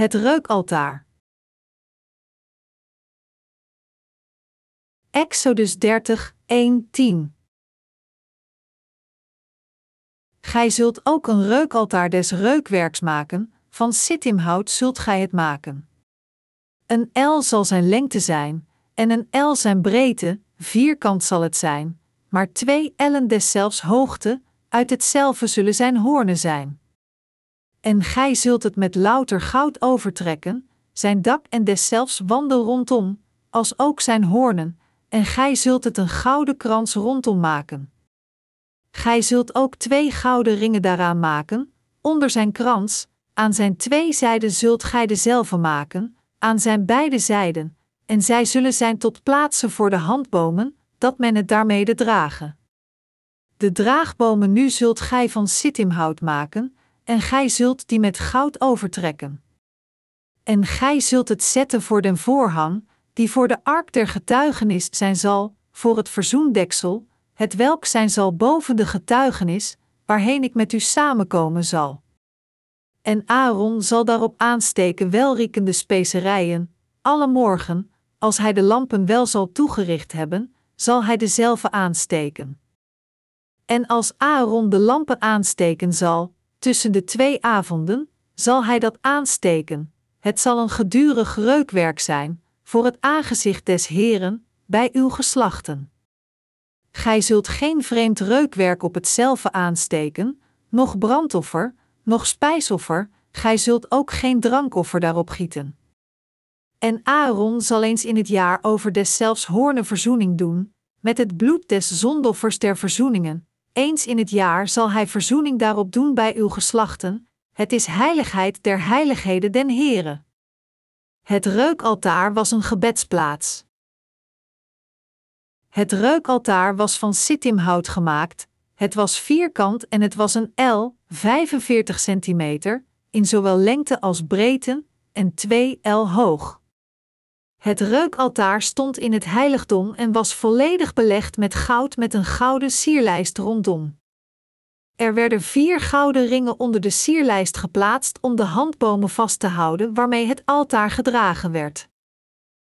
Het reukaltaar. Exodus 30, 1, 10. Gij zult ook een reukaltaar des reukwerks maken, van sittimhout zult gij het maken. Een L zal zijn lengte zijn, en een L zijn breedte, vierkant zal het zijn, maar twee ellen deszelfs hoogte, uit hetzelfde zullen zijn hoornen zijn. En gij zult het met louter goud overtrekken, zijn dak en deszelfs wanden rondom, als ook zijn hoornen, en gij zult het een gouden krans rondom maken. Gij zult ook twee gouden ringen daaraan maken, onder zijn krans, aan zijn twee zijden zult gij dezelfde maken, aan zijn beide zijden, en zij zullen zijn tot plaatsen voor de handbomen, dat men het daarmede dragen. De draagbomen nu zult gij van sittimhout maken, en gij zult die met goud overtrekken. En gij zult het zetten voor den voorhang, die voor de ark der getuigenis zijn zal, voor het verzoendeksel, het welk zijn zal boven de getuigenis, waarheen ik met u samenkomen zal. En Aaron zal daarop aansteken welriekende specerijen, alle morgen, als hij de lampen wel zal toegericht hebben, zal hij dezelfde aansteken. En als Aaron de lampen aansteken zal, tussen de twee avonden, zal hij dat aansteken. Het zal een gedurig reukwerk zijn, voor het aangezicht des Heren, bij uw geslachten. Gij zult geen vreemd reukwerk op hetzelfde aansteken, noch brandoffer, noch spijsoffer, gij zult ook geen drankoffer daarop gieten. En Aaron zal eens in het jaar over deszelfs hoornen verzoening doen, met het bloed des zondoffers der verzoeningen. Eens in het jaar zal hij verzoening daarop doen bij uw geslachten, het is heiligheid der heiligheden den Here. Het reukaltaar was een gebedsplaats. Het reukaltaar was van sittimhout gemaakt, het was vierkant en het was een L, 45 centimeter, in zowel lengte als breedte, en 2 L hoog. Het reukaltaar stond in het heiligdom en was volledig belegd met goud met een gouden sierlijst rondom. Er werden vier gouden ringen onder de sierlijst geplaatst om de handbomen vast te houden waarmee het altaar gedragen werd.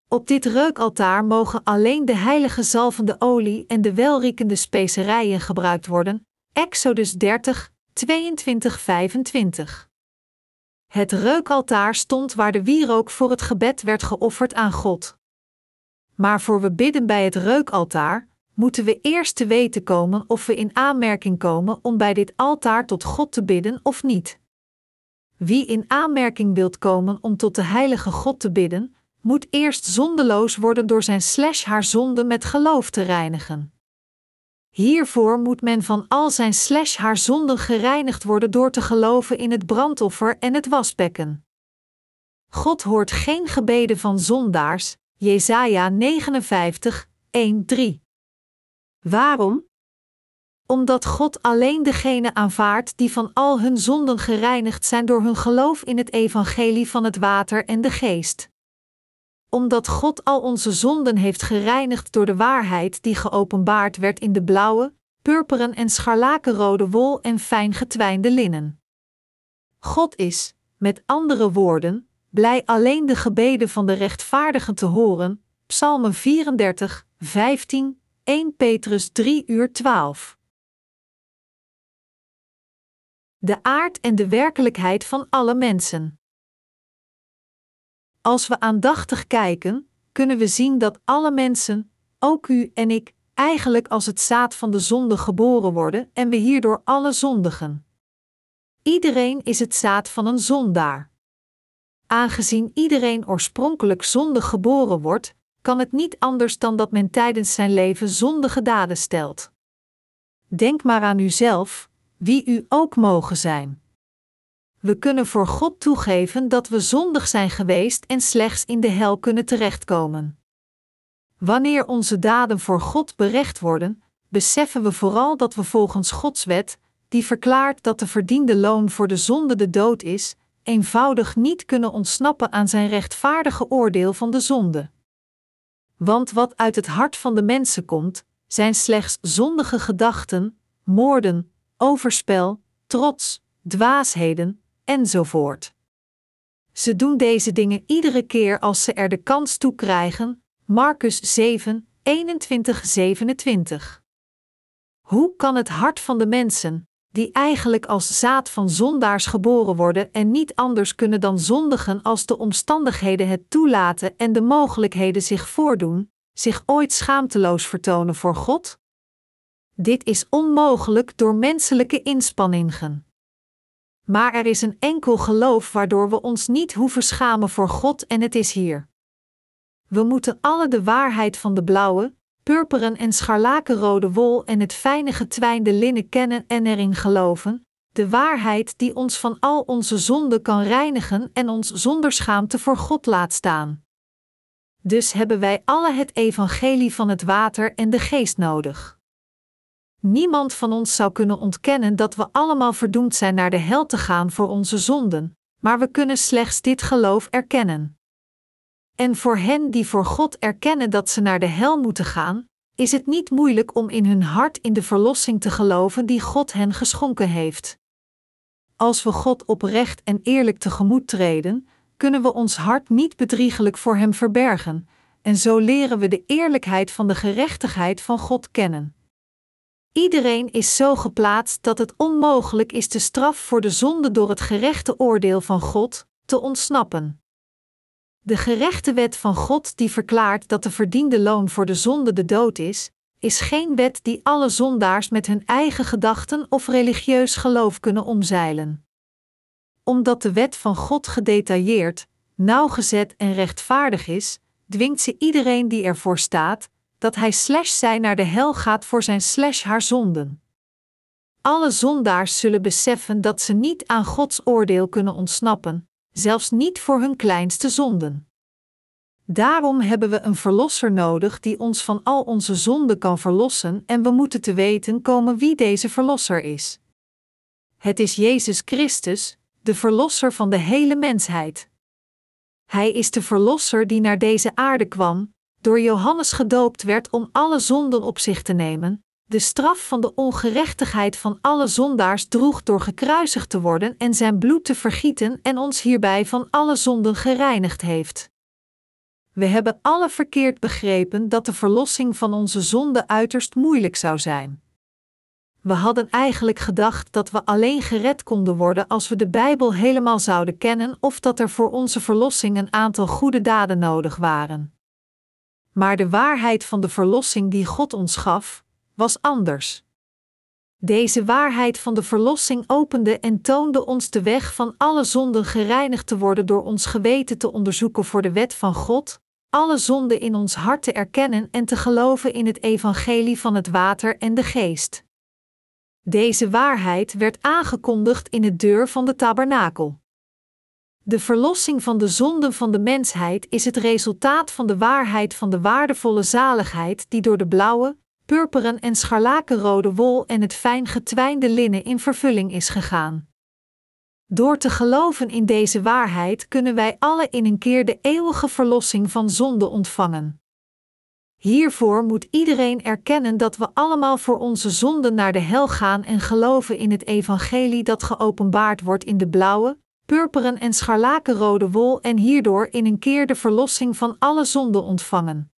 Op dit reukaltaar mogen alleen de heilige zalvende olie en de welriekende specerijen gebruikt worden. Exodus 30, 22, 25. Het reukaltaar stond waar de wierook voor het gebed werd geofferd aan God. Maar voor we bidden bij het reukaltaar, moeten we eerst te weten komen of we in aanmerking komen om bij dit altaar tot God te bidden of niet. Wie in aanmerking wilt komen om tot de heilige God te bidden, moet eerst zondeloos worden door zijn slash haar zonde met geloof te reinigen. Hiervoor moet men van al zijn slash haar zonden gereinigd worden door te geloven in het brandoffer en het wasbekken. God hoort geen gebeden van zondaars, Jesaja 59, 1-3. Waarom? Omdat God alleen degene aanvaardt die van al hun zonden gereinigd zijn door hun geloof in het evangelie van het water en de geest omdat God al onze zonden heeft gereinigd door de waarheid die geopenbaard werd in de blauwe, purperen en scharlakenrode wol en fijn getwijnde linnen. God is, met andere woorden, blij alleen de gebeden van de rechtvaardigen te horen. Psalmen 34, 15, 1 Petrus 3 uur 12. De aard en de werkelijkheid van alle mensen. Als we aandachtig kijken, kunnen we zien dat alle mensen, ook u en ik, eigenlijk als het zaad van de zonde geboren worden en we hierdoor alle zondigen. Iedereen is het zaad van een zondaar. Aangezien iedereen oorspronkelijk zondig geboren wordt, kan het niet anders dan dat men tijdens zijn leven zondige daden stelt. Denk maar aan uzelf, wie u ook mogen zijn. We kunnen voor God toegeven dat we zondig zijn geweest en slechts in de hel kunnen terechtkomen. Wanneer onze daden voor God berecht worden, beseffen we vooral dat we volgens Gods wet, die verklaart dat de verdiende loon voor de zonde de dood is, eenvoudig niet kunnen ontsnappen aan zijn rechtvaardige oordeel van de zonde. Want wat uit het hart van de mensen komt, zijn slechts zondige gedachten, moorden, overspel, trots, dwaasheden, enzovoort. Ze doen deze dingen iedere keer als ze er de kans toe krijgen. Marcus 7, 21, 27. Hoe kan het hart van de mensen, die eigenlijk als zaad van zondaars geboren worden en niet anders kunnen dan zondigen als de omstandigheden het toelaten en de mogelijkheden zich voordoen, zich ooit schaamteloos vertonen voor God? Dit is onmogelijk door menselijke inspanningen. Maar er is een enkel geloof waardoor we ons niet hoeven schamen voor God en het is hier. We moeten alle de waarheid van de blauwe, purperen en scharlakenrode wol en het fijne getwijnde linnen kennen en erin geloven, de waarheid die ons van al onze zonden kan reinigen en ons zonder schaamte voor God laat staan. Dus hebben wij alle het evangelie van het water en de geest nodig. Niemand van ons zou kunnen ontkennen dat we allemaal verdoemd zijn naar de hel te gaan voor onze zonden, maar we kunnen slechts dit geloof erkennen. En voor hen die voor God erkennen dat ze naar de hel moeten gaan, is het niet moeilijk om in hun hart in de verlossing te geloven die God hen geschonken heeft. Als we God oprecht en eerlijk tegemoet treden, kunnen we ons hart niet bedriegelijk voor Hem verbergen, en zo leren we de eerlijkheid van de gerechtigheid van God kennen. Iedereen is zo geplaatst dat het onmogelijk is de straf voor de zonde door het gerechte oordeel van God te ontsnappen. De gerechte wet van God die verklaart dat de verdiende loon voor de zonde de dood is, is geen wet die alle zondaars met hun eigen gedachten of religieus geloof kunnen omzeilen. Omdat de wet van God gedetailleerd, nauwgezet en rechtvaardig is, dwingt ze iedereen die ervoor staat, dat hij slash zij naar de hel gaat voor zijn slash haar zonden. Alle zondaars zullen beseffen dat ze niet aan Gods oordeel kunnen ontsnappen, zelfs niet voor hun kleinste zonden. Daarom hebben we een verlosser nodig die ons van al onze zonden kan verlossen en we moeten te weten komen wie deze verlosser is. Het is Jezus Christus, de verlosser van de hele mensheid. Hij is de verlosser die naar deze aarde kwam, door Johannes gedoopt werd om alle zonden op zich te nemen, de straf van de ongerechtigheid van alle zondaars droeg door gekruisigd te worden en zijn bloed te vergieten en ons hierbij van alle zonden gereinigd heeft. We hebben alle verkeerd begrepen dat de verlossing van onze zonden uiterst moeilijk zou zijn. We hadden eigenlijk gedacht dat we alleen gered konden worden als we de Bijbel helemaal zouden kennen of dat er voor onze verlossing een aantal goede daden nodig waren. Maar de waarheid van de verlossing die God ons gaf, was anders. Deze waarheid van de verlossing opende en toonde ons de weg van alle zonden gereinigd te worden door ons geweten te onderzoeken voor de wet van God, alle zonden in ons hart te erkennen en te geloven in het evangelie van het water en de geest. Deze waarheid werd aangekondigd in de deur van de tabernakel. De verlossing van de zonden van de mensheid is het resultaat van de waarheid van de waardevolle zaligheid die door de blauwe, purperen en scharlakenrode wol en het fijn getwijnde linnen in vervulling is gegaan. Door te geloven in deze waarheid kunnen wij alle in een keer de eeuwige verlossing van zonde ontvangen. Hiervoor moet iedereen erkennen dat we allemaal voor onze zonden naar de hel gaan en geloven in het evangelie dat geopenbaard wordt in de blauwe, purperen en scharlakenrode wol en hierdoor in een keer de verlossing van alle zonden ontvangen.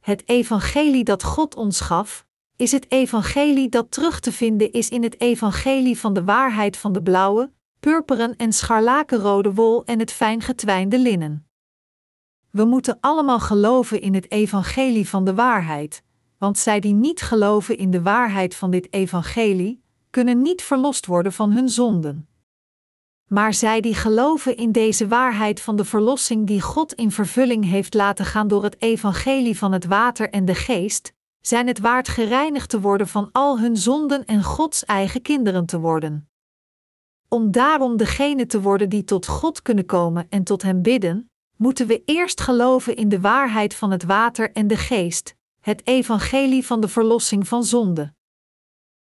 Het evangelie dat God ons gaf, is het evangelie dat terug te vinden is in het evangelie van de waarheid van de blauwe, purperen en scharlakenrode wol en het fijn getwijnde linnen. We moeten allemaal geloven in het evangelie van de waarheid, want zij die niet geloven in de waarheid van dit evangelie, kunnen niet verlost worden van hun zonden. Maar zij die geloven in deze waarheid van de verlossing die God in vervulling heeft laten gaan door het evangelie van het water en de geest, zijn het waard gereinigd te worden van al hun zonden en Gods eigen kinderen te worden. Om daarom degene te worden die tot God kunnen komen en tot Hem bidden, moeten we eerst geloven in de waarheid van het water en de geest, het evangelie van de verlossing van zonde.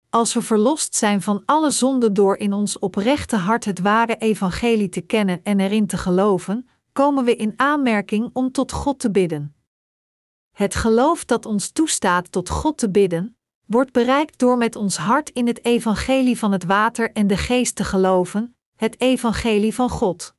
Als we verlost zijn van alle zonden door in ons oprechte hart het ware evangelie te kennen en erin te geloven, komen we in aanmerking om tot God te bidden. Het geloof dat ons toestaat tot God te bidden, wordt bereikt door met ons hart in het evangelie van het water en de geest te geloven, het evangelie van God.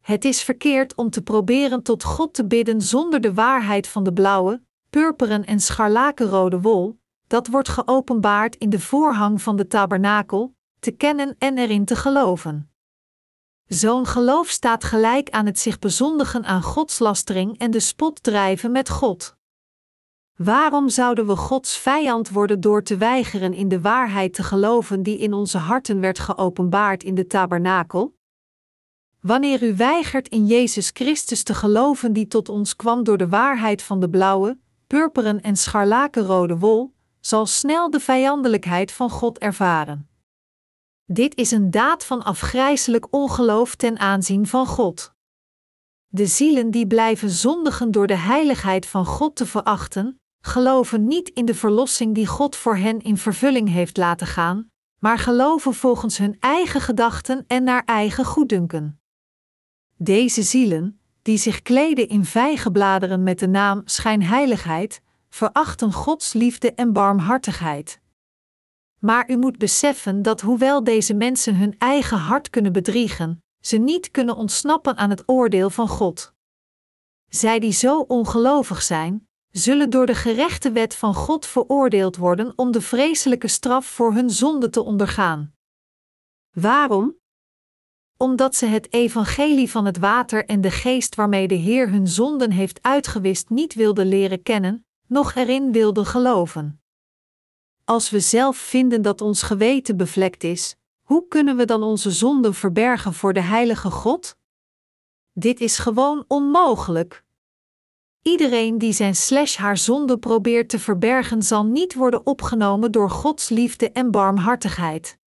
Het is verkeerd om te proberen tot God te bidden zonder de waarheid van de blauwe, purperen en scharlakenrode wol, dat wordt geopenbaard in de voorhang van de tabernakel, te kennen en erin te geloven. Zo'n geloof staat gelijk aan het zich bezondigen aan godslastering en de spot drijven met God. Waarom zouden we Gods vijand worden door te weigeren in de waarheid te geloven die in onze harten werd geopenbaard in de tabernakel? Wanneer u weigert in Jezus Christus te geloven die tot ons kwam door de waarheid van de blauwe, purperen en scharlakenrode wol, zal snel de vijandelijkheid van God ervaren. Dit is een daad van afgrijselijk ongeloof ten aanzien van God. De zielen die blijven zondigen door de heiligheid van God te verachten, geloven niet in de verlossing die God voor hen in vervulling heeft laten gaan, maar geloven volgens hun eigen gedachten en naar eigen goeddunken. Deze zielen, die zich kleden in vijgenbladeren met de naam schijnheiligheid, verachten Gods liefde en barmhartigheid. Maar u moet beseffen dat hoewel deze mensen hun eigen hart kunnen bedriegen, ze niet kunnen ontsnappen aan het oordeel van God. Zij die zo ongelovig zijn, zullen door de gerechte wet van God veroordeeld worden om de vreselijke straf voor hun zonde te ondergaan. Waarom? Omdat ze het evangelie van het water en de geest waarmee de Heer hun zonden heeft uitgewist niet wilden leren kennen, noch erin wilden geloven. Als we zelf vinden dat ons geweten bevlekt is, hoe kunnen we dan onze zonden verbergen voor de heilige God? Dit is gewoon onmogelijk. Iedereen die zijn slash haar zonde probeert te verbergen, zal niet worden opgenomen door Gods liefde en barmhartigheid.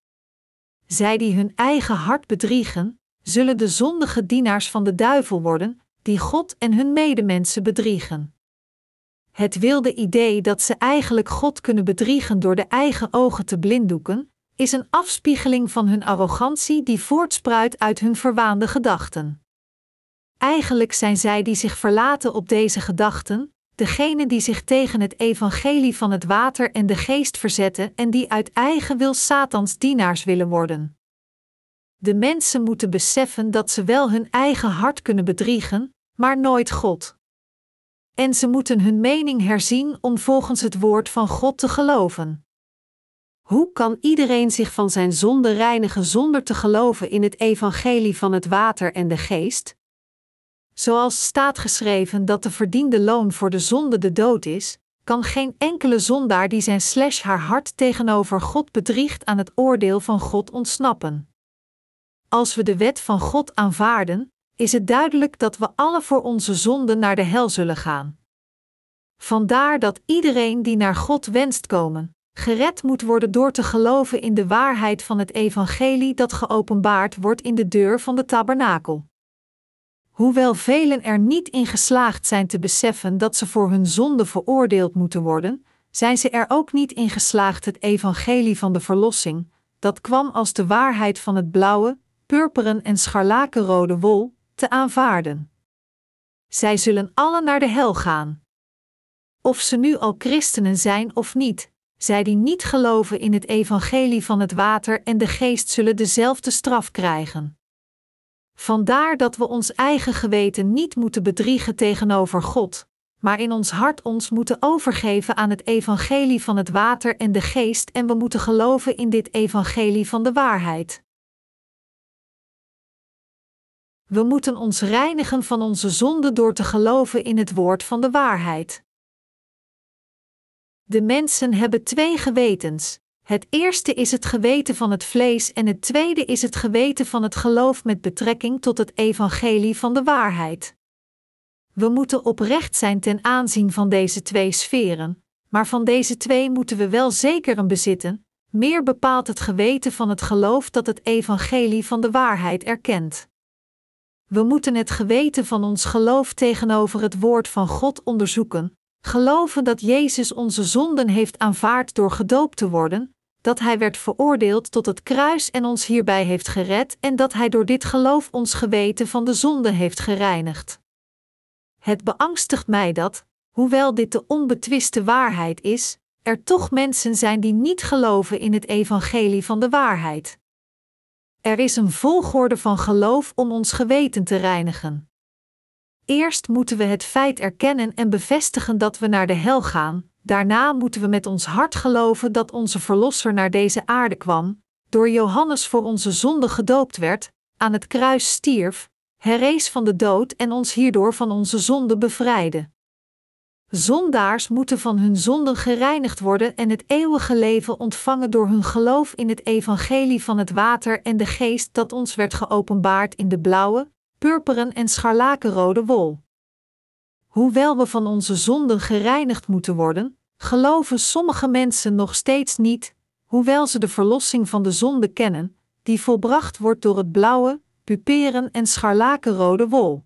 Zij die hun eigen hart bedriegen, zullen de zondige dienaars van de duivel worden, die God en hun medemensen bedriegen. Het wilde idee dat ze eigenlijk God kunnen bedriegen door de eigen ogen te blinddoeken, is een afspiegeling van hun arrogantie die voortspruit uit hun verwaande gedachten. Eigenlijk zijn zij die zich verlaten op deze gedachten, degenen die zich tegen het evangelie van het water en de geest verzetten en die uit eigen wil Satans dienaars willen worden. De mensen moeten beseffen dat ze wel hun eigen hart kunnen bedriegen, maar nooit God. En ze moeten hun mening herzien om volgens het woord van God te geloven. Hoe kan iedereen zich van zijn zonde reinigen zonder te geloven in het evangelie van het water en de geest? Zoals staat geschreven dat de verdiende loon voor de zonde de dood is, kan geen enkele zondaar die zijn slash haar hart tegenover God bedriegt aan het oordeel van God ontsnappen. Als we de wet van God aanvaarden, is het duidelijk dat we alle voor onze zonden naar de hel zullen gaan. Vandaar dat iedereen die naar God wenst komen, gered moet worden door te geloven in de waarheid van het evangelie dat geopenbaard wordt in de deur van de tabernakel. Hoewel velen er niet in geslaagd zijn te beseffen dat ze voor hun zonde veroordeeld moeten worden, zijn ze er ook niet in geslaagd het evangelie van de verlossing, dat kwam als de waarheid van het blauwe, purperen en scharlakenrode wol, te aanvaarden. Zij zullen alle naar de hel gaan. Of ze nu al christenen zijn of niet, zij die niet geloven in het evangelie van het water en de geest zullen dezelfde straf krijgen. Vandaar dat we ons eigen geweten niet moeten bedriegen tegenover God, maar in ons hart ons moeten overgeven aan het evangelie van het water en de geest en we moeten geloven in dit evangelie van de waarheid. We moeten ons reinigen van onze zonde door te geloven in het woord van de waarheid. De mensen hebben twee gewetens, het eerste is het geweten van het vlees en het tweede is het geweten van het geloof met betrekking tot het evangelie van de waarheid. We moeten oprecht zijn ten aanzien van deze twee sferen, maar van deze twee moeten we wel zeker een bezitten, meer bepaalt het geweten van het geloof dat het evangelie van de waarheid erkent. We moeten het geweten van ons geloof tegenover het woord van God onderzoeken, geloven dat Jezus onze zonden heeft aanvaard door gedoopt te worden, dat Hij werd veroordeeld tot het kruis en ons hierbij heeft gered en dat Hij door dit geloof ons geweten van de zonde heeft gereinigd. Het beangstigt mij dat, hoewel dit de onbetwiste waarheid is, er toch mensen zijn die niet geloven in het evangelie van de waarheid. Er is een volgorde van geloof om ons geweten te reinigen. Eerst moeten we het feit erkennen en bevestigen dat we naar de hel gaan, daarna moeten we met ons hart geloven dat onze Verlosser naar deze aarde kwam, door Johannes voor onze zonde gedoopt werd, aan het kruis stierf, herrees van de dood en ons hierdoor van onze zonde bevrijdde. Zondaars moeten van hun zonden gereinigd worden en het eeuwige leven ontvangen door hun geloof in het evangelie van het water en de geest dat ons werd geopenbaard in de blauwe, purperen en scharlakenrode wol. Hoewel we van onze zonden gereinigd moeten worden, geloven sommige mensen nog steeds niet, hoewel ze de verlossing van de zonde kennen, die volbracht wordt door het blauwe, puperen en scharlakenrode wol.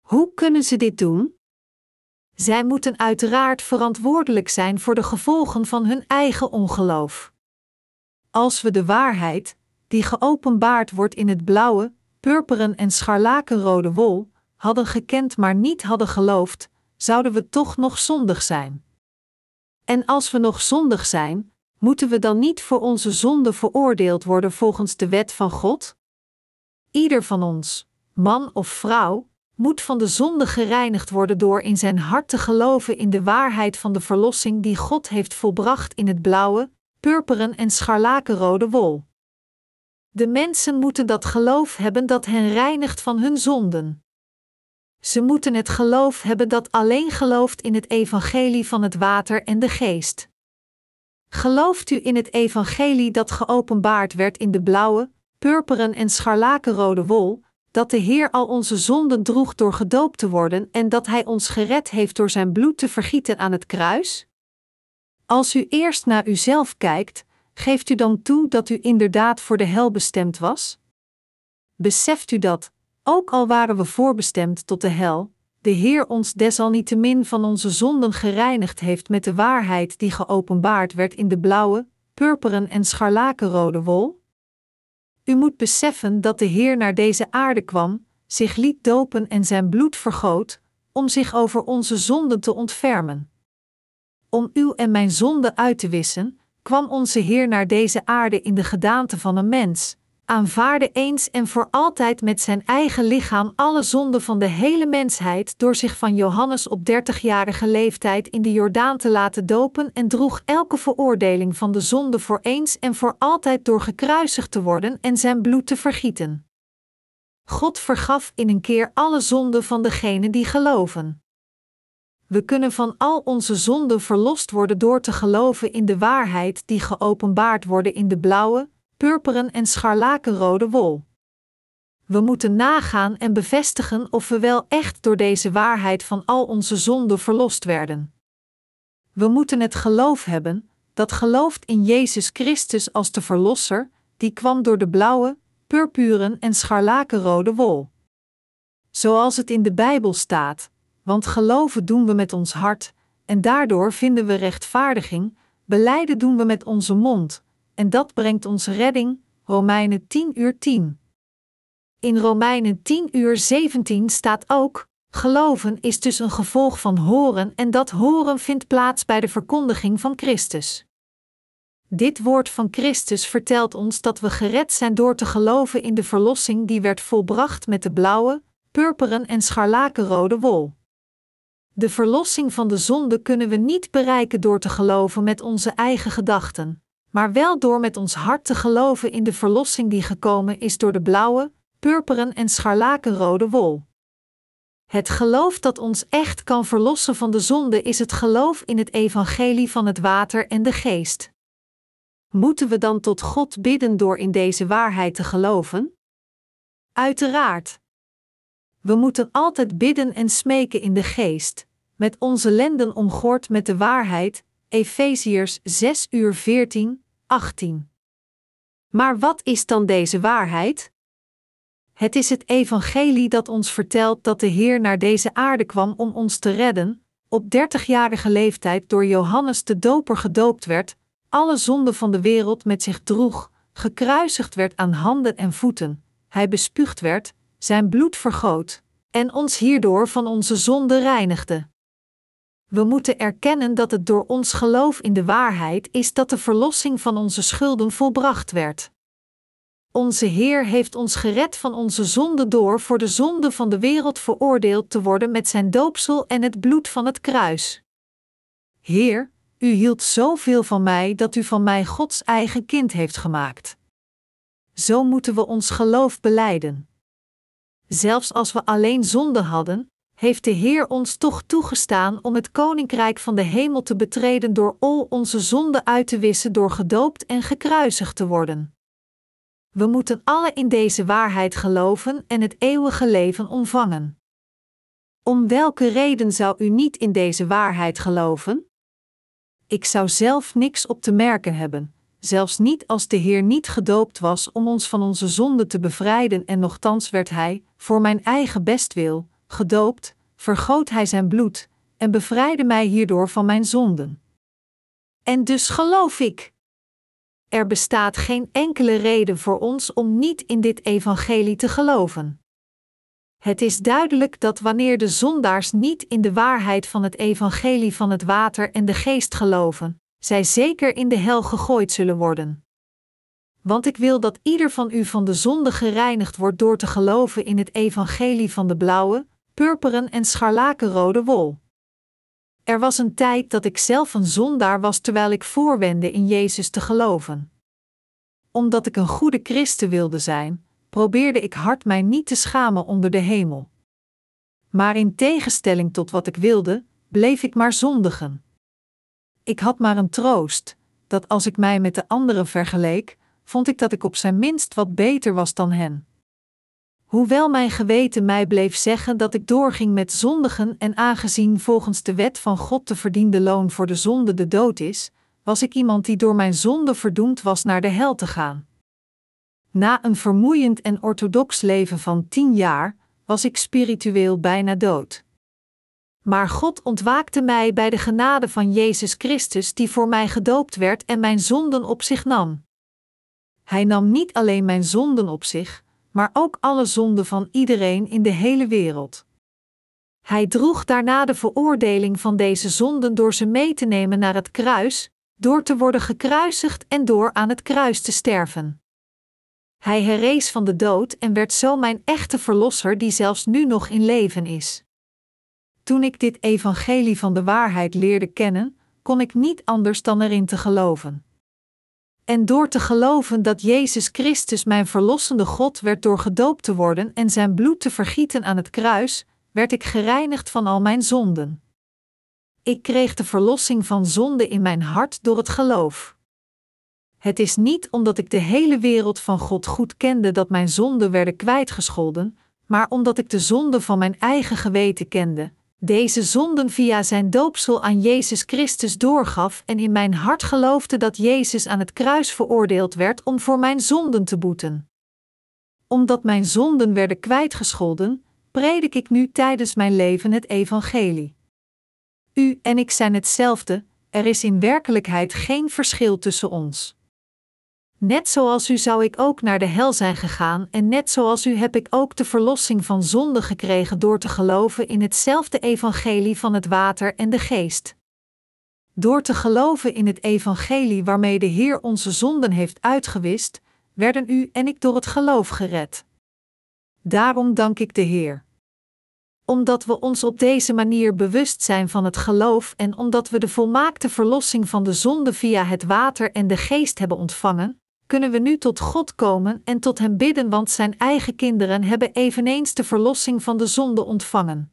Hoe kunnen ze dit doen? Zij moeten uiteraard verantwoordelijk zijn voor de gevolgen van hun eigen ongeloof. Als we de waarheid, die geopenbaard wordt in het blauwe, purperen en scharlakenrode wol, hadden gekend maar niet hadden geloofd, zouden we toch nog zondig zijn. En als we nog zondig zijn, moeten we dan niet voor onze zonde veroordeeld worden volgens de wet van God? Ieder van ons, man of vrouw, moet van de zonde gereinigd worden door in zijn hart te geloven in de waarheid van de verlossing die God heeft volbracht in het blauwe, purperen en scharlakenrode wol. De mensen moeten dat geloof hebben dat hen reinigt van hun zonden. Ze moeten het geloof hebben dat alleen gelooft in het evangelie van het water en de geest. Gelooft u in het evangelie dat geopenbaard werd in de blauwe, purperen en scharlakenrode wol, dat de Heer al onze zonden droeg door gedoopt te worden en dat Hij ons gered heeft door Zijn bloed te vergieten aan het kruis? Als u eerst naar uzelf kijkt, geeft u dan toe dat u inderdaad voor de hel bestemd was? Beseft u dat, ook al waren we voorbestemd tot de hel, de Heer ons desalniettemin van onze zonden gereinigd heeft met de waarheid die geopenbaard werd in de blauwe, purperen en scharlakenrode wol? U moet beseffen dat de Heer naar deze aarde kwam, zich liet dopen en zijn bloed vergoot, om zich over onze zonden te ontfermen. Om uw en mijn zonde uit te wissen, kwam onze Heer naar deze aarde in de gedaante van een mens, aanvaarde eens en voor altijd met zijn eigen lichaam alle zonden van de hele mensheid door zich van Johannes op dertigjarige leeftijd in de Jordaan te laten dopen en droeg elke veroordeling van de zonde voor eens en voor altijd door gekruisigd te worden en zijn bloed te vergieten. God vergaf in een keer alle zonden van degenen die geloven. We kunnen van al onze zonden verlost worden door te geloven in de waarheid die geopenbaard worden in de blauwe, purperen en scharlakenrode wol. We moeten nagaan en bevestigen of we wel echt door deze waarheid van al onze zonden verlost werden. We moeten het geloof hebben, dat gelooft in Jezus Christus als de Verlosser, die kwam door de blauwe, purpuren en scharlakenrode wol. Zoals het in de Bijbel staat, want geloven doen we met ons hart, en daardoor vinden we rechtvaardiging, beleiden doen we met onze mond, en dat brengt ons redding, Romeinen 10 uur 10. In Romeinen 10 uur 17 staat ook: geloven is dus een gevolg van horen en dat horen vindt plaats bij de verkondiging van Christus. Dit woord van Christus vertelt ons dat we gered zijn door te geloven in de verlossing die werd volbracht met de blauwe, purperen en scharlakenrode wol. De verlossing van de zonde kunnen we niet bereiken door te geloven met onze eigen gedachten maar wel door met ons hart te geloven in de verlossing die gekomen is door de blauwe, purperen en scharlakenrode wol. Het geloof dat ons echt kan verlossen van de zonde is het geloof in het evangelie van het water en de geest. Moeten we dan tot God bidden door in deze waarheid te geloven? Uiteraard. We moeten altijd bidden en smeken in de geest, met onze lenden omgord met de waarheid, Efeziërs 6 uur 14, 18. Maar wat is dan deze waarheid? Het is het evangelie dat ons vertelt dat de Heer naar deze aarde kwam om ons te redden, op dertigjarige leeftijd door Johannes de Doper gedoopt werd, alle zonden van de wereld met zich droeg, gekruisigd werd aan handen en voeten, hij bespuugd werd, zijn bloed vergoot, en ons hierdoor van onze zonde reinigde. We moeten erkennen dat het door ons geloof in de waarheid is dat de verlossing van onze schulden volbracht werd. Onze Heer heeft ons gered van onze zonde door voor de zonde van de wereld veroordeeld te worden met zijn doopsel en het bloed van het kruis. Heer, u hield zoveel van mij dat u van mij Gods eigen kind heeft gemaakt. Zo moeten we ons geloof beleiden. Zelfs als we alleen zonde hadden, heeft de Heer ons toch toegestaan om het koninkrijk van de hemel te betreden door al onze zonden uit te wissen door gedoopt en gekruisigd te worden. We moeten alle in deze waarheid geloven en het eeuwige leven ontvangen. Om welke reden zou u niet in deze waarheid geloven? Ik zou zelf niks op te merken hebben, zelfs niet als de Heer niet gedoopt was om ons van onze zonde te bevrijden en nochtans werd Hij, voor mijn eigen bestwil, gedoopt, vergoot Hij zijn bloed en bevrijdde mij hierdoor van mijn zonden. En dus geloof ik. Er bestaat geen enkele reden voor ons om niet in dit evangelie te geloven. Het is duidelijk dat wanneer de zondaars niet in de waarheid van het evangelie van het water en de geest geloven, zij zeker in de hel gegooid zullen worden. Want ik wil dat ieder van u van de zonde gereinigd wordt door te geloven in het evangelie van de blauwe, purperen en scharlakenrode wol. Er was een tijd dat ik zelf een zondaar was terwijl ik voorwende in Jezus te geloven. Omdat ik een goede christen wilde zijn, probeerde ik hard mij niet te schamen onder de hemel. Maar in tegenstelling tot wat ik wilde, bleef ik maar zondigen. Ik had maar een troost, dat als ik mij met de anderen vergeleek, vond ik dat ik op zijn minst wat beter was dan hen. Hoewel mijn geweten mij bleef zeggen dat ik doorging met zondigen en aangezien volgens de wet van God te verdiende loon voor de zonde de dood is, was ik iemand die door mijn zonde verdoemd was naar de hel te gaan. Na een vermoeiend en orthodox leven van tien jaar was ik spiritueel bijna dood. Maar God ontwaakte mij bij de genade van Jezus Christus, die voor mij gedoopt werd en mijn zonden op zich nam. Hij nam niet alleen mijn zonden op zich, maar ook alle zonden van iedereen in de hele wereld. Hij droeg daarna de veroordeling van deze zonden door ze mee te nemen naar het kruis, door te worden gekruisigd en door aan het kruis te sterven. Hij herrees van de dood en werd zo mijn echte verlosser die zelfs nu nog in leven is. Toen ik dit evangelie van de waarheid leerde kennen, kon ik niet anders dan erin te geloven. En door te geloven dat Jezus Christus mijn verlossende God werd door gedoopt te worden en zijn bloed te vergieten aan het kruis, werd ik gereinigd van al mijn zonden. Ik kreeg de verlossing van zonde in mijn hart door het geloof. Het is niet omdat ik de hele wereld van God goed kende dat mijn zonden werden kwijtgescholden, maar omdat ik de zonde van mijn eigen geweten kende, deze zonden via zijn doopsel aan Jezus Christus doorgaf en in mijn hart geloofde dat Jezus aan het kruis veroordeeld werd om voor mijn zonden te boeten. Omdat mijn zonden werden kwijtgescholden, predik ik nu tijdens mijn leven het evangelie. U en ik zijn hetzelfde, er is in werkelijkheid geen verschil tussen ons. Net zoals u zou ik ook naar de hel zijn gegaan, en net zoals u heb ik ook de verlossing van zonde gekregen door te geloven in hetzelfde evangelie van het water en de geest. Door te geloven in het evangelie waarmee de Heer onze zonden heeft uitgewist, werden u en ik door het geloof gered. Daarom dank ik de Heer. Omdat we ons op deze manier bewust zijn van het geloof en omdat we de volmaakte verlossing van de zonde via het water en de geest hebben ontvangen, kunnen we nu tot God komen en tot Hem bidden, want Zijn eigen kinderen hebben eveneens de verlossing van de zonde ontvangen.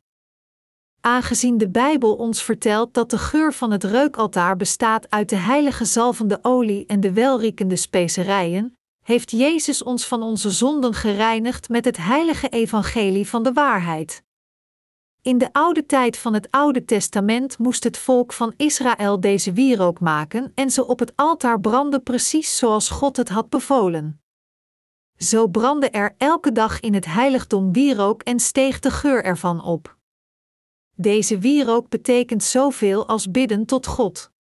Aangezien de Bijbel ons vertelt dat de geur van het reukaltaar bestaat uit de heilige zalvende olie en de welriekende specerijen, heeft Jezus ons van onze zonden gereinigd met het heilige evangelie van de waarheid. In de oude tijd van het Oude Testament moest het volk van Israël deze wierook maken en ze op het altaar branden precies zoals God het had bevolen. Zo brandde er elke dag in het heiligdom wierook en steeg de geur ervan op. Deze wierook betekent zoveel als bidden tot God.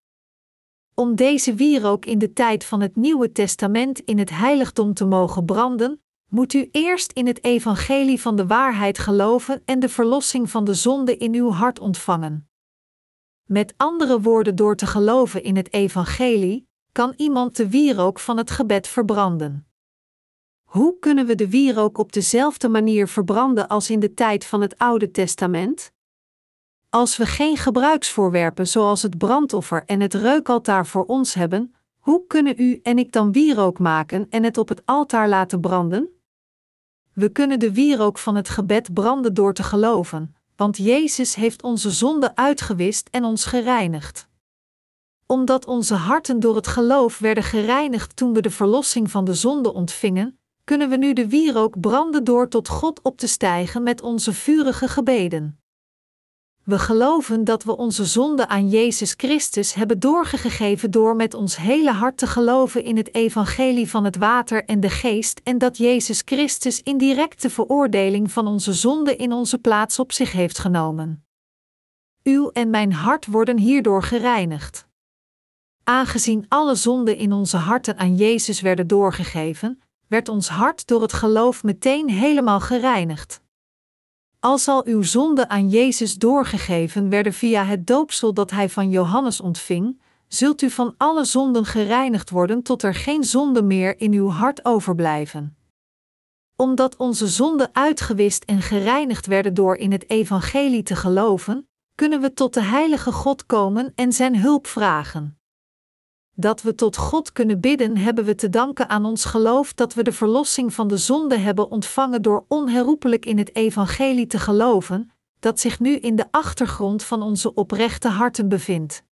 Om deze wierook in de tijd van het Nieuwe Testament in het heiligdom te mogen branden, moet u eerst in het evangelie van de waarheid geloven en de verlossing van de zonde in uw hart ontvangen. Met andere woorden, door te geloven in het evangelie, kan iemand de wierook van het gebed verbranden. Hoe kunnen we de wierook op dezelfde manier verbranden als in de tijd van het Oude Testament? Als we geen gebruiksvoorwerpen zoals het brandoffer en het reukaltaar voor ons hebben, hoe kunnen u en ik dan wierook maken en het op het altaar laten branden? We kunnen de wierook van het gebed branden door te geloven, want Jezus heeft onze zonde uitgewist en ons gereinigd. Omdat onze harten door het geloof werden gereinigd toen we de verlossing van de zonde ontvingen, kunnen we nu de wierook branden door tot God op te stijgen met onze vurige gebeden. We geloven dat we onze zonde aan Jezus Christus hebben doorgegeven door met ons hele hart te geloven in het evangelie van het water en de geest en dat Jezus Christus in directe veroordeling van onze zonde in onze plaats op zich heeft genomen. Uw en mijn hart worden hierdoor gereinigd. Aangezien alle zonden in onze harten aan Jezus werden doorgegeven, werd ons hart door het geloof meteen helemaal gereinigd. Als al uw zonden aan Jezus doorgegeven werden via het doopsel dat hij van Johannes ontving, zult u van alle zonden gereinigd worden tot er geen zonde meer in uw hart overblijven. Omdat onze zonden uitgewist en gereinigd werden door in het evangelie te geloven, kunnen we tot de heilige God komen en zijn hulp vragen dat we tot God kunnen bidden, hebben we te danken aan ons geloof dat we de verlossing van de zonde hebben ontvangen door onherroepelijk in het evangelie te geloven, dat zich nu in de achtergrond van onze oprechte harten bevindt.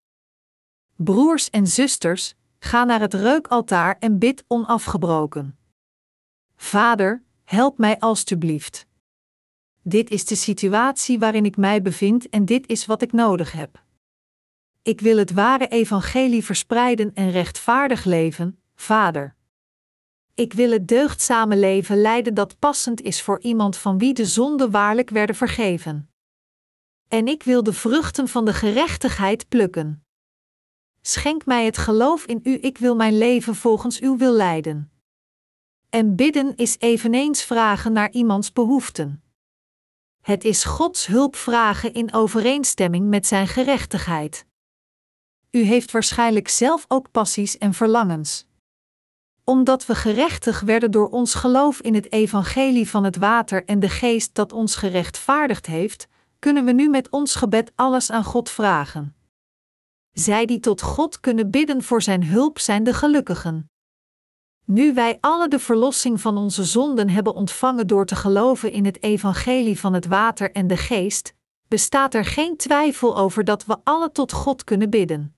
Broers en zusters, ga naar het reukaltaar en bid onafgebroken. Vader, help mij alstublieft. Dit is de situatie waarin ik mij bevind en dit is wat ik nodig heb. Ik wil het ware evangelie verspreiden en rechtvaardig leven, Vader. Ik wil het deugdzame leven leiden dat passend is voor iemand van wie de zonden waarlijk werden vergeven. En ik wil de vruchten van de gerechtigheid plukken. Schenk mij het geloof in U, ik wil mijn leven volgens Uw wil leiden. En bidden is eveneens vragen naar iemands behoeften. Het is Gods hulp vragen in overeenstemming met Zijn gerechtigheid. U heeft waarschijnlijk zelf ook passies en verlangens. Omdat we gerechtig werden door ons geloof in het evangelie van het water en de geest dat ons gerechtvaardigd heeft, kunnen we nu met ons gebed alles aan God vragen. Zij die tot God kunnen bidden voor Zijn hulp zijn de gelukkigen. Nu wij alle de verlossing van onze zonden hebben ontvangen door te geloven in het evangelie van het water en de geest, bestaat er geen twijfel over dat we alle tot God kunnen bidden.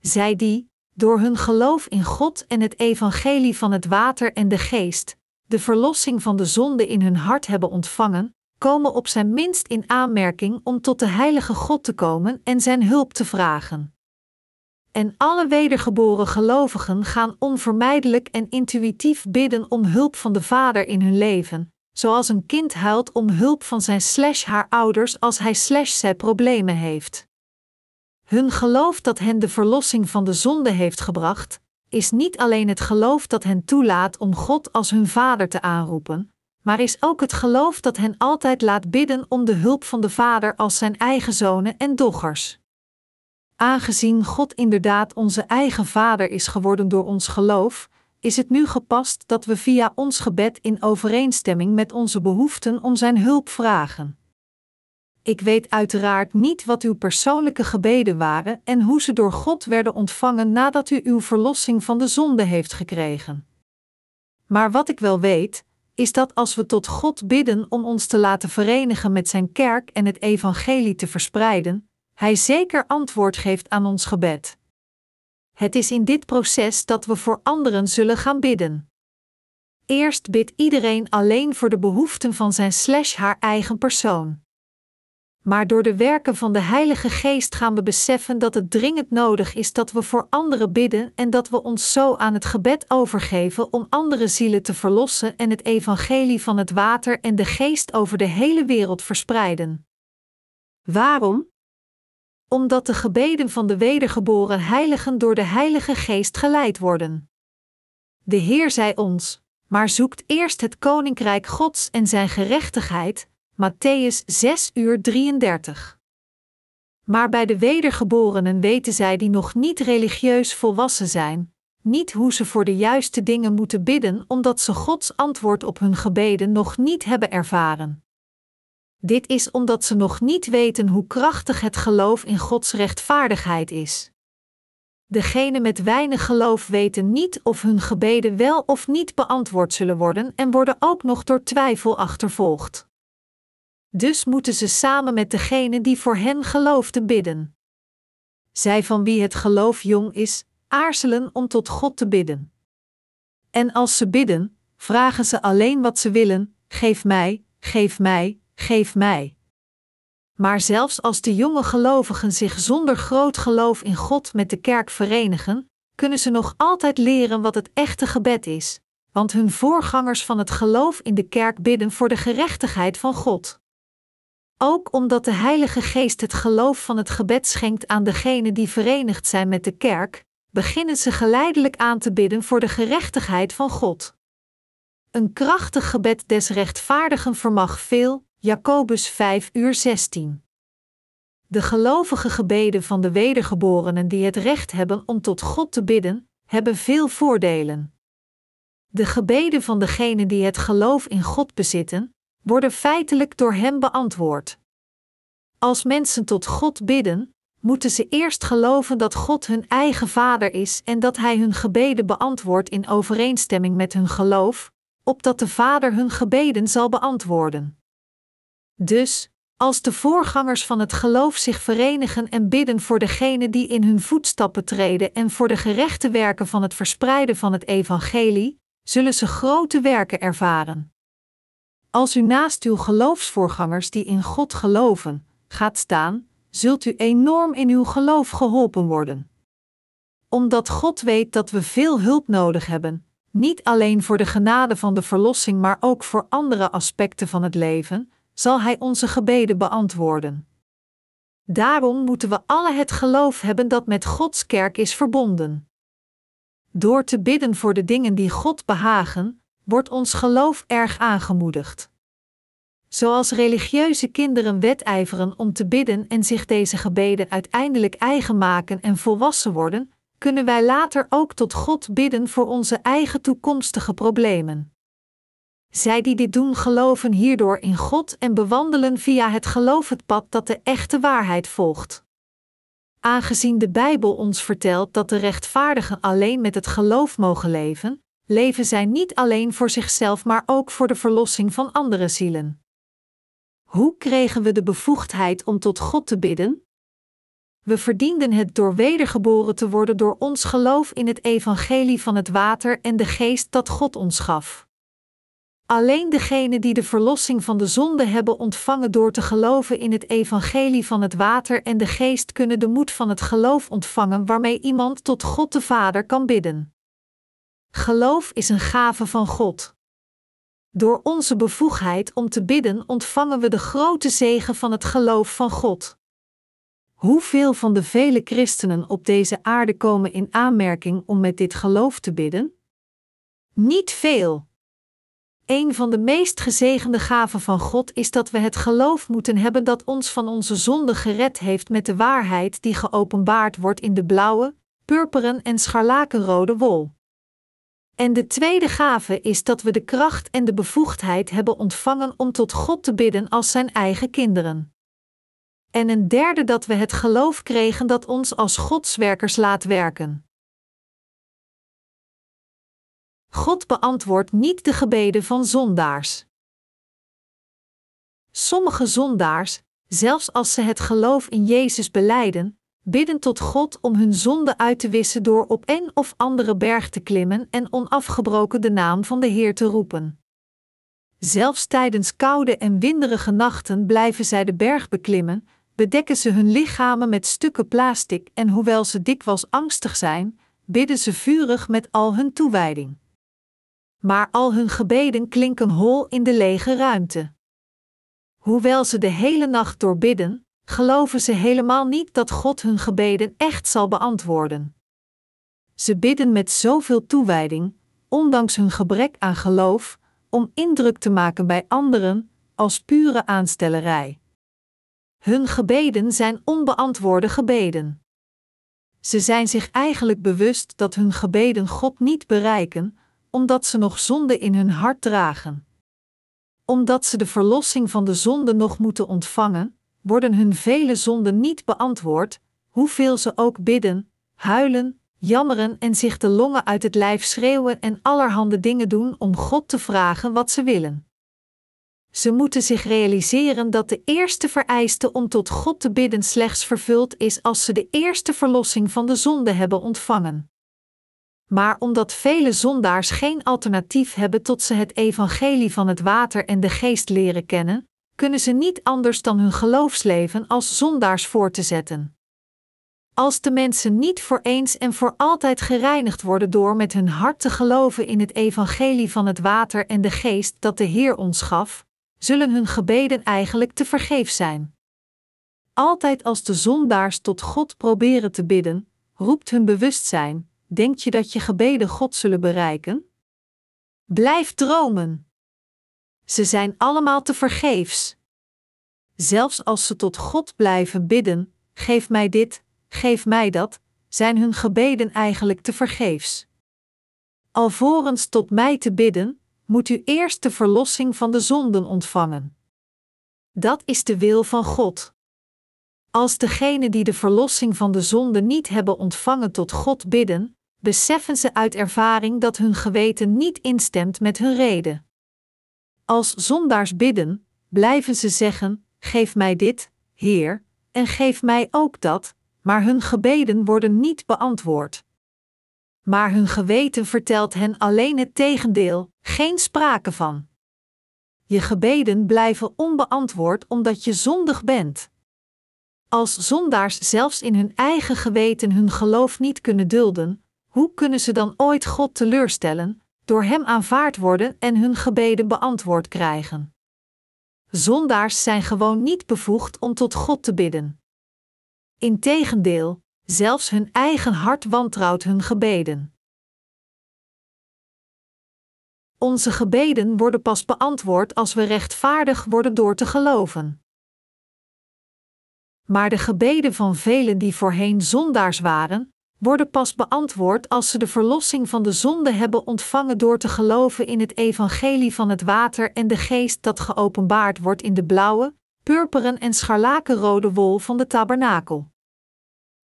Zij die, door hun geloof in God en het evangelie van het water en de geest, de verlossing van de zonde in hun hart hebben ontvangen, komen op zijn minst in aanmerking om tot de heilige God te komen en zijn hulp te vragen. En alle wedergeboren gelovigen gaan onvermijdelijk en intuïtief bidden om hulp van de Vader in hun leven, zoals een kind huilt om hulp van zijn slash haar ouders als hij slash zij problemen heeft. Hun geloof dat hen de verlossing van de zonde heeft gebracht, is niet alleen het geloof dat hen toelaat om God als hun Vader te aanroepen, maar is ook het geloof dat hen altijd laat bidden om de hulp van de Vader als zijn eigen zonen en dochters. Aangezien God inderdaad onze eigen Vader is geworden door ons geloof, is het nu gepast dat we via ons gebed in overeenstemming met onze behoeften om Zijn hulp vragen. Ik weet uiteraard niet wat uw persoonlijke gebeden waren en hoe ze door God werden ontvangen nadat u uw verlossing van de zonde heeft gekregen. Maar wat ik wel weet, is dat als we tot God bidden om ons te laten verenigen met Zijn kerk en het evangelie te verspreiden, Hij zeker antwoord geeft aan ons gebed. Het is in dit proces dat we voor anderen zullen gaan bidden. Eerst bidt iedereen alleen voor de behoeften van zijn slash haar eigen persoon maar door de werken van de Heilige Geest gaan we beseffen dat het dringend nodig is dat we voor anderen bidden en dat we ons zo aan het gebed overgeven om andere zielen te verlossen en het evangelie van het water en de geest over de hele wereld verspreiden. Waarom? Omdat de gebeden van de wedergeboren heiligen door de Heilige Geest geleid worden. De Heer zei ons: Maar zoekt eerst het koninkrijk Gods en zijn gerechtigheid, Matthäus 6 uur 33. Maar bij de wedergeborenen weten zij die nog niet religieus volwassen zijn, niet hoe ze voor de juiste dingen moeten bidden, omdat ze Gods antwoord op hun gebeden nog niet hebben ervaren. Dit is omdat ze nog niet weten hoe krachtig het geloof in Gods rechtvaardigheid is. Degenen met weinig geloof weten niet of hun gebeden wel of niet beantwoord zullen worden en worden ook nog door twijfel achtervolgd. Dus moeten ze samen met degene die voor hen geloofde bidden. Zij van wie het geloof jong is, aarzelen om tot God te bidden. En als ze bidden, vragen ze alleen wat ze willen: geef mij, geef mij, geef mij. Maar zelfs als de jonge gelovigen zich zonder groot geloof in God met de kerk verenigen, kunnen ze nog altijd leren wat het echte gebed is, want hun voorgangers van het geloof in de kerk bidden voor de gerechtigheid van God. Ook omdat de Heilige Geest het geloof van het gebed schenkt aan degenen die verenigd zijn met de kerk, beginnen ze geleidelijk aan te bidden voor de gerechtigheid van God. Een krachtig gebed des rechtvaardigen vermag veel, Jacobus 5 uur 16. De gelovige gebeden van de wedergeborenen die het recht hebben om tot God te bidden, hebben veel voordelen. De gebeden van degenen die het geloof in God bezitten, worden feitelijk door Hem beantwoord. Als mensen tot God bidden, moeten ze eerst geloven dat God hun eigen Vader is en dat Hij hun gebeden beantwoordt in overeenstemming met hun geloof, opdat de Vader hun gebeden zal beantwoorden. Dus, als de voorgangers van het geloof zich verenigen en bidden voor degenen die in hun voetstappen treden en voor de gerechte werken van het verspreiden van het evangelie, zullen ze grote werken ervaren. Als u naast uw geloofsvoorgangers die in God geloven, gaat staan, zult u enorm in uw geloof geholpen worden. Omdat God weet dat we veel hulp nodig hebben, niet alleen voor de genade van de verlossing, maar ook voor andere aspecten van het leven, zal Hij onze gebeden beantwoorden. Daarom moeten we alle het geloof hebben dat met Gods kerk is verbonden. Door te bidden voor de dingen die God behagen, wordt ons geloof erg aangemoedigd. Zoals religieuze kinderen wedijveren om te bidden en zich deze gebeden uiteindelijk eigen maken en volwassen worden, kunnen wij later ook tot God bidden voor onze eigen toekomstige problemen. Zij die dit doen geloven hierdoor in God en bewandelen via het geloof het pad dat de echte waarheid volgt. Aangezien de Bijbel ons vertelt dat de rechtvaardigen alleen met het geloof mogen leven, leven zij niet alleen voor zichzelf, maar ook voor de verlossing van andere zielen. Hoe kregen we de bevoegdheid om tot God te bidden? We verdienden het door wedergeboren te worden door ons geloof in het evangelie van het water en de geest dat God ons gaf. Alleen degenen die de verlossing van de zonde hebben ontvangen door te geloven in het evangelie van het water en de geest kunnen de moed van het geloof ontvangen waarmee iemand tot God de Vader kan bidden. Geloof is een gave van God. Door onze bevoegdheid om te bidden ontvangen we de grote zegen van het geloof van God. Hoeveel van de vele christenen op deze aarde komen in aanmerking om met dit geloof te bidden? Niet veel. Een van de meest gezegende gaven van God is dat we het geloof moeten hebben dat ons van onze zonde gered heeft met de waarheid die geopenbaard wordt in de blauwe, purperen en scharlakenrode wol. En de tweede gave is dat we de kracht en de bevoegdheid hebben ontvangen om tot God te bidden als zijn eigen kinderen. En een derde dat we het geloof kregen dat ons als Godswerkers laat werken. God beantwoordt niet de gebeden van zondaars. Sommige zondaars, zelfs als ze het geloof in Jezus beleiden, bidden tot God om hun zonde uit te wissen door op een of andere berg te klimmen en onafgebroken de naam van de Heer te roepen. Zelfs tijdens koude en winderige nachten blijven zij de berg beklimmen, bedekken ze hun lichamen met stukken plastic en hoewel ze dikwijls angstig zijn, bidden ze vurig met al hun toewijding maar al hun gebeden klinken hol in de lege ruimte. Hoewel ze de hele nacht door bidden, geloven ze helemaal niet dat God hun gebeden echt zal beantwoorden. Ze bidden met zoveel toewijding, ondanks hun gebrek aan geloof, om indruk te maken bij anderen, als pure aanstellerij. Hun gebeden zijn onbeantwoorde gebeden. ze zijn zich eigenlijk bewust dat hun gebeden God niet bereiken, omdat ze nog zonde in hun hart dragen. Omdat ze de verlossing van de zonde nog moeten ontvangen, worden hun vele zonden niet beantwoord, hoeveel ze ook bidden, huilen, jammeren en zich de longen uit het lijf schreeuwen en allerhande dingen doen om God te vragen wat ze willen. Ze moeten zich realiseren dat de eerste vereiste om tot God te bidden slechts vervuld is als ze de eerste verlossing van de zonde hebben ontvangen. Maar omdat vele zondaars geen alternatief hebben tot ze het evangelie van het water en de geest leren kennen, kunnen ze niet anders dan hun geloofsleven als zondaars voor te zetten. Als de mensen niet voor eens en voor altijd gereinigd worden door met hun hart te geloven in het evangelie van het water en de geest dat de Heer ons gaf, zullen hun gebeden eigenlijk te vergeef zijn. Altijd als de zondaars tot God proberen te bidden, roept hun bewustzijn: Denk je dat je gebeden God zullen bereiken? Blijf dromen. Ze zijn allemaal te vergeefs. Zelfs als ze tot God blijven bidden: Geef mij dit, geef mij dat, zijn hun gebeden eigenlijk te vergeefs. Alvorens tot mij te bidden, moet u eerst de verlossing van de zonden ontvangen. Dat is de wil van God. Als degenen die de verlossing van de zonde niet hebben ontvangen tot God bidden, beseffen ze uit ervaring dat hun geweten niet instemt met hun reden. Als zondaars bidden, blijven ze zeggen: Geef mij dit, Heer, en geef mij ook dat, maar hun gebeden worden niet beantwoord. Maar hun geweten vertelt hen alleen het tegendeel, geen sprake van. Je gebeden blijven onbeantwoord omdat je zondig bent. Als zondaars zelfs in hun eigen geweten hun geloof niet kunnen dulden, hoe kunnen ze dan ooit God teleurstellen, door Hem aanvaard worden en hun gebeden beantwoord krijgen? Zondaars zijn gewoon niet bevoegd om tot God te bidden. Integendeel, zelfs hun eigen hart wantrouwt hun gebeden. Onze gebeden worden pas beantwoord als we rechtvaardig worden door te geloven. Maar de gebeden van velen die voorheen zondaars waren, worden pas beantwoord als ze de verlossing van de zonde hebben ontvangen door te geloven in het evangelie van het water en de geest dat geopenbaard wordt in de blauwe, purperen en scharlakenrode wol van de tabernakel.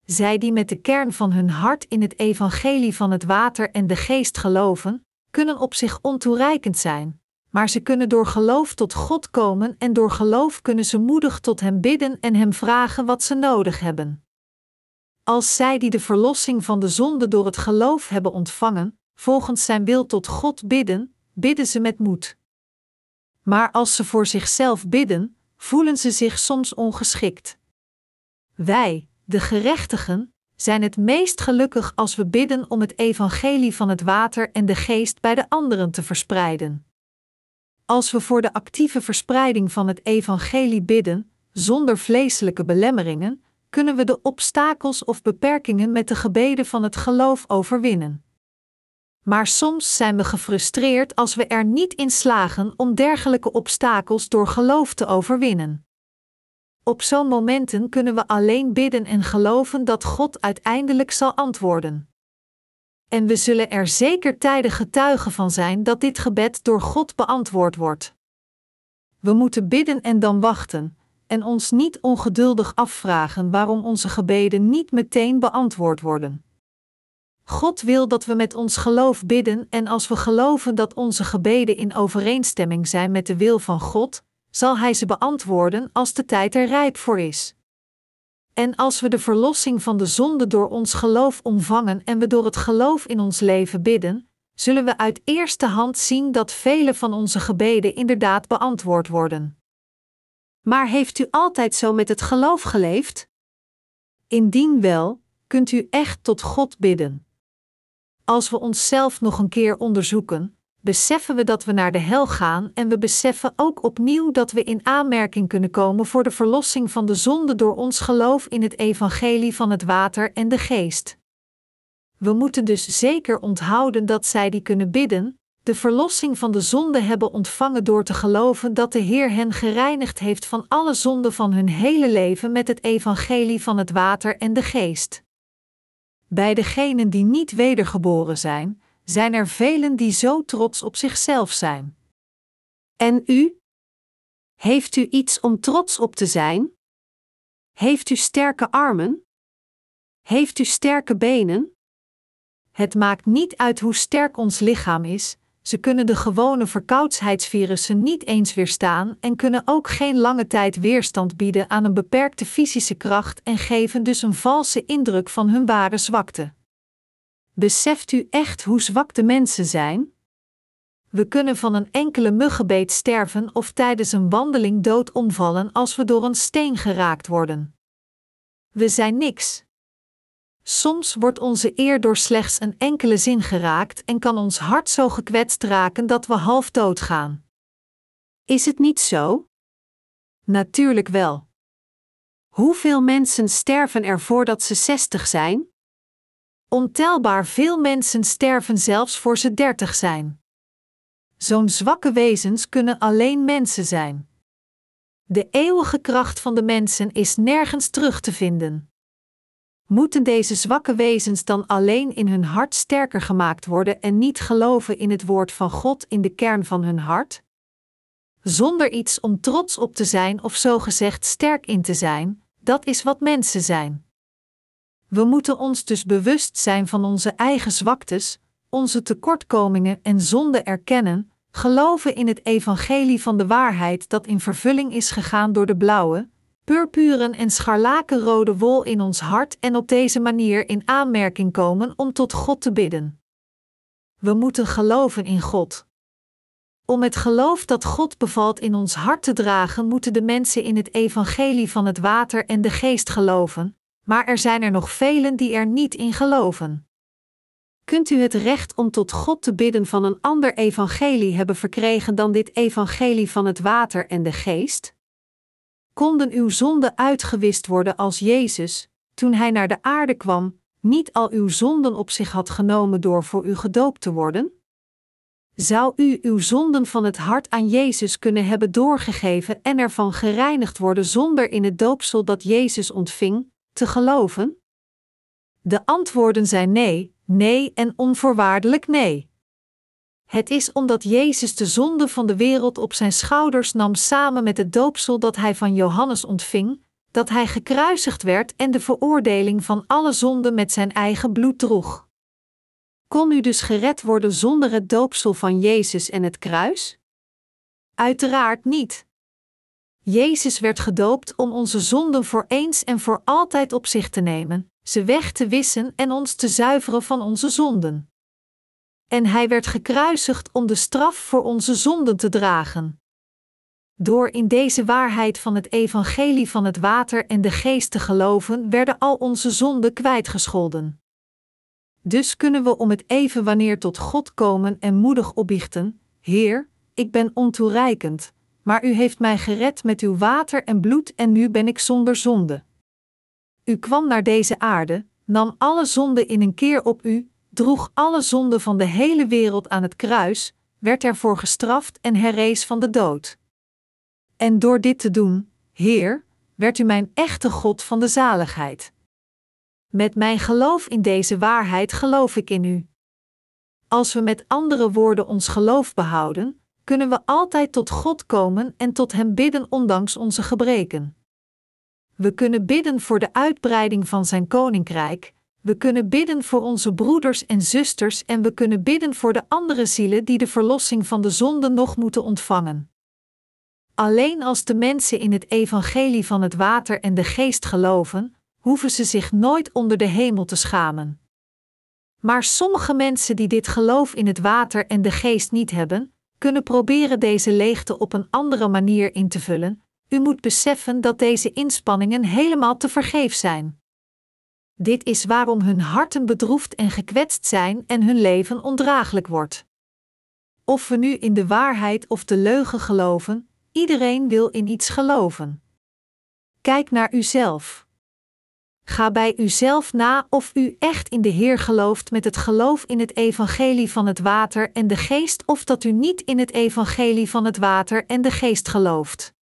Zij die met de kern van hun hart in het evangelie van het water en de geest geloven, kunnen op zich ontoereikend zijn, maar ze kunnen door geloof tot God komen en door geloof kunnen ze moedig tot Hem bidden en Hem vragen wat ze nodig hebben. Als zij die de verlossing van de zonde door het geloof hebben ontvangen, volgens Zijn wil tot God bidden, bidden ze met moed. Maar als ze voor zichzelf bidden, voelen ze zich soms ongeschikt. Wij, de gerechtigen, zijn het meest gelukkig als we bidden om het evangelie van het water en de geest bij de anderen te verspreiden. Als we voor de actieve verspreiding van het evangelie bidden, zonder vleeselijke belemmeringen, kunnen we de obstakels of beperkingen met de gebeden van het geloof overwinnen. Maar soms zijn we gefrustreerd als we er niet in slagen om dergelijke obstakels door geloof te overwinnen. Op zo'n momenten kunnen we alleen bidden en geloven dat God uiteindelijk zal antwoorden. En we zullen er zeker tijden getuigen van zijn dat dit gebed door God beantwoord wordt. We moeten bidden en dan wachten, en ons niet ongeduldig afvragen waarom onze gebeden niet meteen beantwoord worden. God wil dat we met ons geloof bidden en als we geloven dat onze gebeden in overeenstemming zijn met de wil van God, zal Hij ze beantwoorden als de tijd er rijp voor is. En als we de verlossing van de zonde door ons geloof omvangen en we door het geloof in ons leven bidden, zullen we uit eerste hand zien dat vele van onze gebeden inderdaad beantwoord worden. Maar heeft u altijd zo met het geloof geleefd? Indien wel, kunt u echt tot God bidden. Als we onszelf nog een keer onderzoeken, beseffen we dat we naar de hel gaan en we beseffen ook opnieuw dat we in aanmerking kunnen komen voor de verlossing van de zonde door ons geloof in het evangelie van het water en de geest. We moeten dus zeker onthouden dat zij die kunnen bidden, de verlossing van de zonde hebben ontvangen door te geloven dat de Heer hen gereinigd heeft van alle zonden van hun hele leven met het evangelie van het water en de geest. Bij degenen die niet wedergeboren zijn, zijn er velen die zo trots op zichzelf zijn. En u? Heeft u iets om trots op te zijn? Heeft u sterke armen? Heeft u sterke benen? Het maakt niet uit hoe sterk ons lichaam is, ze kunnen de gewone verkoudheidsvirussen niet eens weerstaan en kunnen ook geen lange tijd weerstand bieden aan een beperkte fysische kracht en geven dus een valse indruk van hun ware zwakte. Beseft u echt hoe zwak de mensen zijn? We kunnen van een enkele muggenbeet sterven of tijdens een wandeling dood omvallen als we door een steen geraakt worden. We zijn niks. Soms wordt onze eer door slechts een enkele zin geraakt en kan ons hart zo gekwetst raken dat we half dood gaan. Is het niet zo? Natuurlijk wel. Hoeveel mensen sterven er voordat ze zestig zijn? Ontelbaar veel mensen sterven zelfs voor ze dertig zijn. Zo'n zwakke wezens kunnen alleen mensen zijn. De eeuwige kracht van de mensen is nergens terug te vinden. Moeten deze zwakke wezens dan alleen in hun hart sterker gemaakt worden en niet geloven in het woord van God in de kern van hun hart? Zonder iets om trots op te zijn of zogezegd sterk in te zijn, dat is wat mensen zijn. We moeten ons dus bewust zijn van onze eigen zwaktes, onze tekortkomingen en zonde erkennen, geloven in het evangelie van de waarheid dat in vervulling is gegaan door de blauwe, purpuren en scharlakenrode wol in ons hart en op deze manier in aanmerking komen om tot God te bidden. We moeten geloven in God. Om het geloof dat God bevalt in ons hart te dragen, moeten de mensen in het evangelie van het water en de geest geloven, maar er zijn er nog velen die er niet in geloven. Kunt u het recht om tot God te bidden van een ander evangelie hebben verkregen dan dit evangelie van het water en de geest? Konden uw zonden uitgewist worden als Jezus, toen hij naar de aarde kwam, niet al uw zonden op zich had genomen door voor u gedoopt te worden? Zou u uw zonden van het hart aan Jezus kunnen hebben doorgegeven en ervan gereinigd worden zonder in het doopsel dat Jezus ontving, te geloven? De antwoorden zijn nee, nee en onvoorwaardelijk nee. Het is omdat Jezus de zonde van de wereld op zijn schouders nam samen met het doopsel dat hij van Johannes ontving, dat hij gekruisigd werd en de veroordeling van alle zonden met zijn eigen bloed droeg. Kon u dus gered worden zonder het doopsel van Jezus en het kruis? Uiteraard niet. Jezus werd gedoopt om onze zonden voor eens en voor altijd op zich te nemen, ze weg te wissen en ons te zuiveren van onze zonden. En hij werd gekruisigd om de straf voor onze zonden te dragen. Door in deze waarheid van het evangelie van het water en de geest te geloven, werden al onze zonden kwijtgescholden. Dus kunnen we om het even wanneer tot God komen en moedig opbiechten: Heer, ik ben ontoereikend, maar u heeft mij gered met uw water en bloed en nu ben ik zonder zonde. U kwam naar deze aarde, nam alle zonde in een keer op u, droeg alle zonden van de hele wereld aan het kruis, werd ervoor gestraft en herrees van de dood. En door dit te doen, Heer, werd u mijn echte God van de zaligheid. Met mijn geloof in deze waarheid geloof ik in u. Als we met andere woorden ons geloof behouden, kunnen we altijd tot God komen en tot Hem bidden ondanks onze gebreken. We kunnen bidden voor de uitbreiding van Zijn koninkrijk, we kunnen bidden voor onze broeders en zusters en we kunnen bidden voor de andere zielen die de verlossing van de zonde nog moeten ontvangen. Alleen als de mensen in het evangelie van het water en de geest geloven, hoeven ze zich nooit onder de hemel te schamen. Maar sommige mensen die dit geloof in het water en de geest niet hebben, kunnen proberen deze leegte op een andere manier in te vullen. U moet beseffen dat deze inspanningen helemaal te vergeef zijn. Dit is waarom hun harten bedroefd en gekwetst zijn en hun leven ondraaglijk wordt. Of we nu in de waarheid of de leugen geloven, iedereen wil in iets geloven. Kijk naar uzelf. Ga bij uzelf na of u echt in de Heer gelooft met het geloof in het evangelie van het water en de geest of dat u niet in het evangelie van het water en de geest gelooft.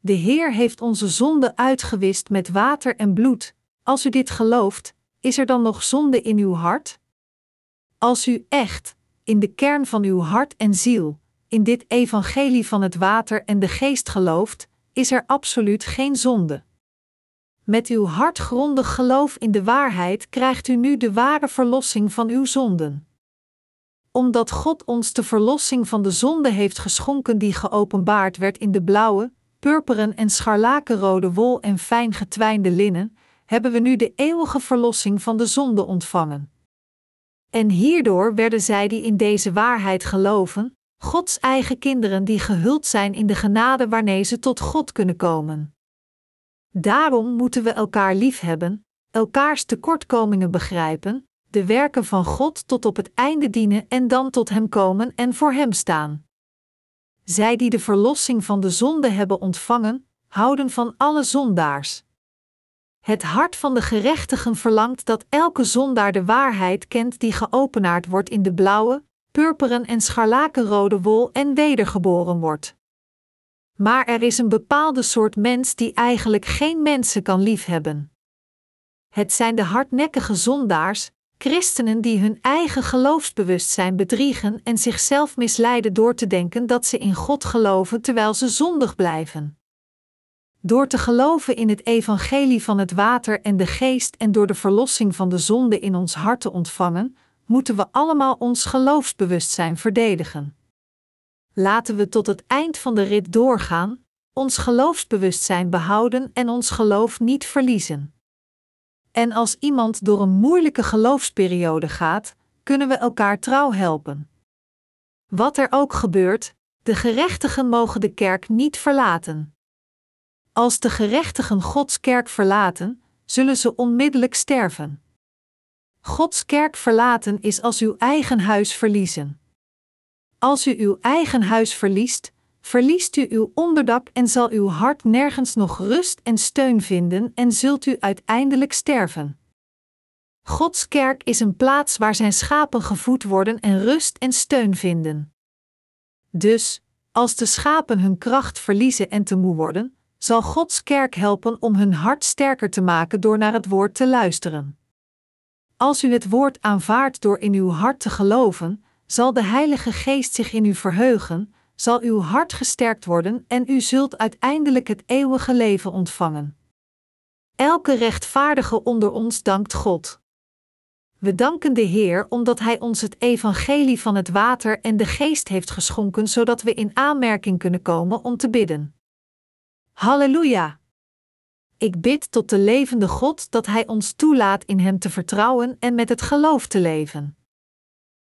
De Heer heeft onze zonde uitgewist met water en bloed, als u dit gelooft, is er dan nog zonde in uw hart? Als u echt, in de kern van uw hart en ziel, in dit evangelie van het water en de geest gelooft, is er absoluut geen zonde. Met uw hartgrondig geloof in de waarheid krijgt u nu de ware verlossing van uw zonden. Omdat God ons de verlossing van de zonde heeft geschonken die geopenbaard werd in de blauwe, purperen en scharlakenrode wol en fijn getwijnde linnen, hebben we nu de eeuwige verlossing van de zonde ontvangen. En hierdoor werden zij die in deze waarheid geloven, Gods eigen kinderen die gehuld zijn in de genade waarmee ze tot God kunnen komen. Daarom moeten we elkaar liefhebben, elkaars tekortkomingen begrijpen, de werken van God tot op het einde dienen en dan tot Hem komen en voor Hem staan. Zij die de verlossing van de zonde hebben ontvangen, houden van alle zondaars. Het hart van de gerechtigen verlangt dat elke zondaar de waarheid kent die geopenaard wordt in de blauwe, purperen en scharlakenrode wol en wedergeboren wordt. Maar er is een bepaalde soort mens die eigenlijk geen mensen kan liefhebben. Het zijn de hardnekkige zondaars, christenen die hun eigen geloofsbewustzijn bedriegen en zichzelf misleiden door te denken dat ze in God geloven terwijl ze zondig blijven. Door te geloven in het evangelie van het water en de geest en door de verlossing van de zonde in ons hart te ontvangen, moeten we allemaal ons geloofsbewustzijn verdedigen. Laten we tot het eind van de rit doorgaan, ons geloofsbewustzijn behouden en ons geloof niet verliezen. En als iemand door een moeilijke geloofsperiode gaat, kunnen we elkaar trouw helpen. Wat er ook gebeurt, de gerechtigen mogen de kerk niet verlaten. Als de gerechtigen Gods kerk verlaten, zullen ze onmiddellijk sterven. Gods kerk verlaten is als uw eigen huis verliezen. Als u uw eigen huis verliest, verliest u uw onderdak en zal uw hart nergens nog rust en steun vinden en zult u uiteindelijk sterven. Gods kerk is een plaats waar zijn schapen gevoed worden en rust en steun vinden. Dus, als de schapen hun kracht verliezen en te moe worden, zal Gods kerk helpen om hun hart sterker te maken door naar het woord te luisteren. Als u het woord aanvaardt door in uw hart te geloven, zal de Heilige Geest zich in u verheugen, zal uw hart gesterkt worden en u zult uiteindelijk het eeuwige leven ontvangen. Elke rechtvaardige onder ons dankt God. We danken de Heer omdat Hij ons het evangelie van het water en de geest heeft geschonken, zodat we in aanmerking kunnen komen om te bidden. Halleluja! Ik bid tot de levende God dat Hij ons toelaat in Hem te vertrouwen en met het geloof te leven.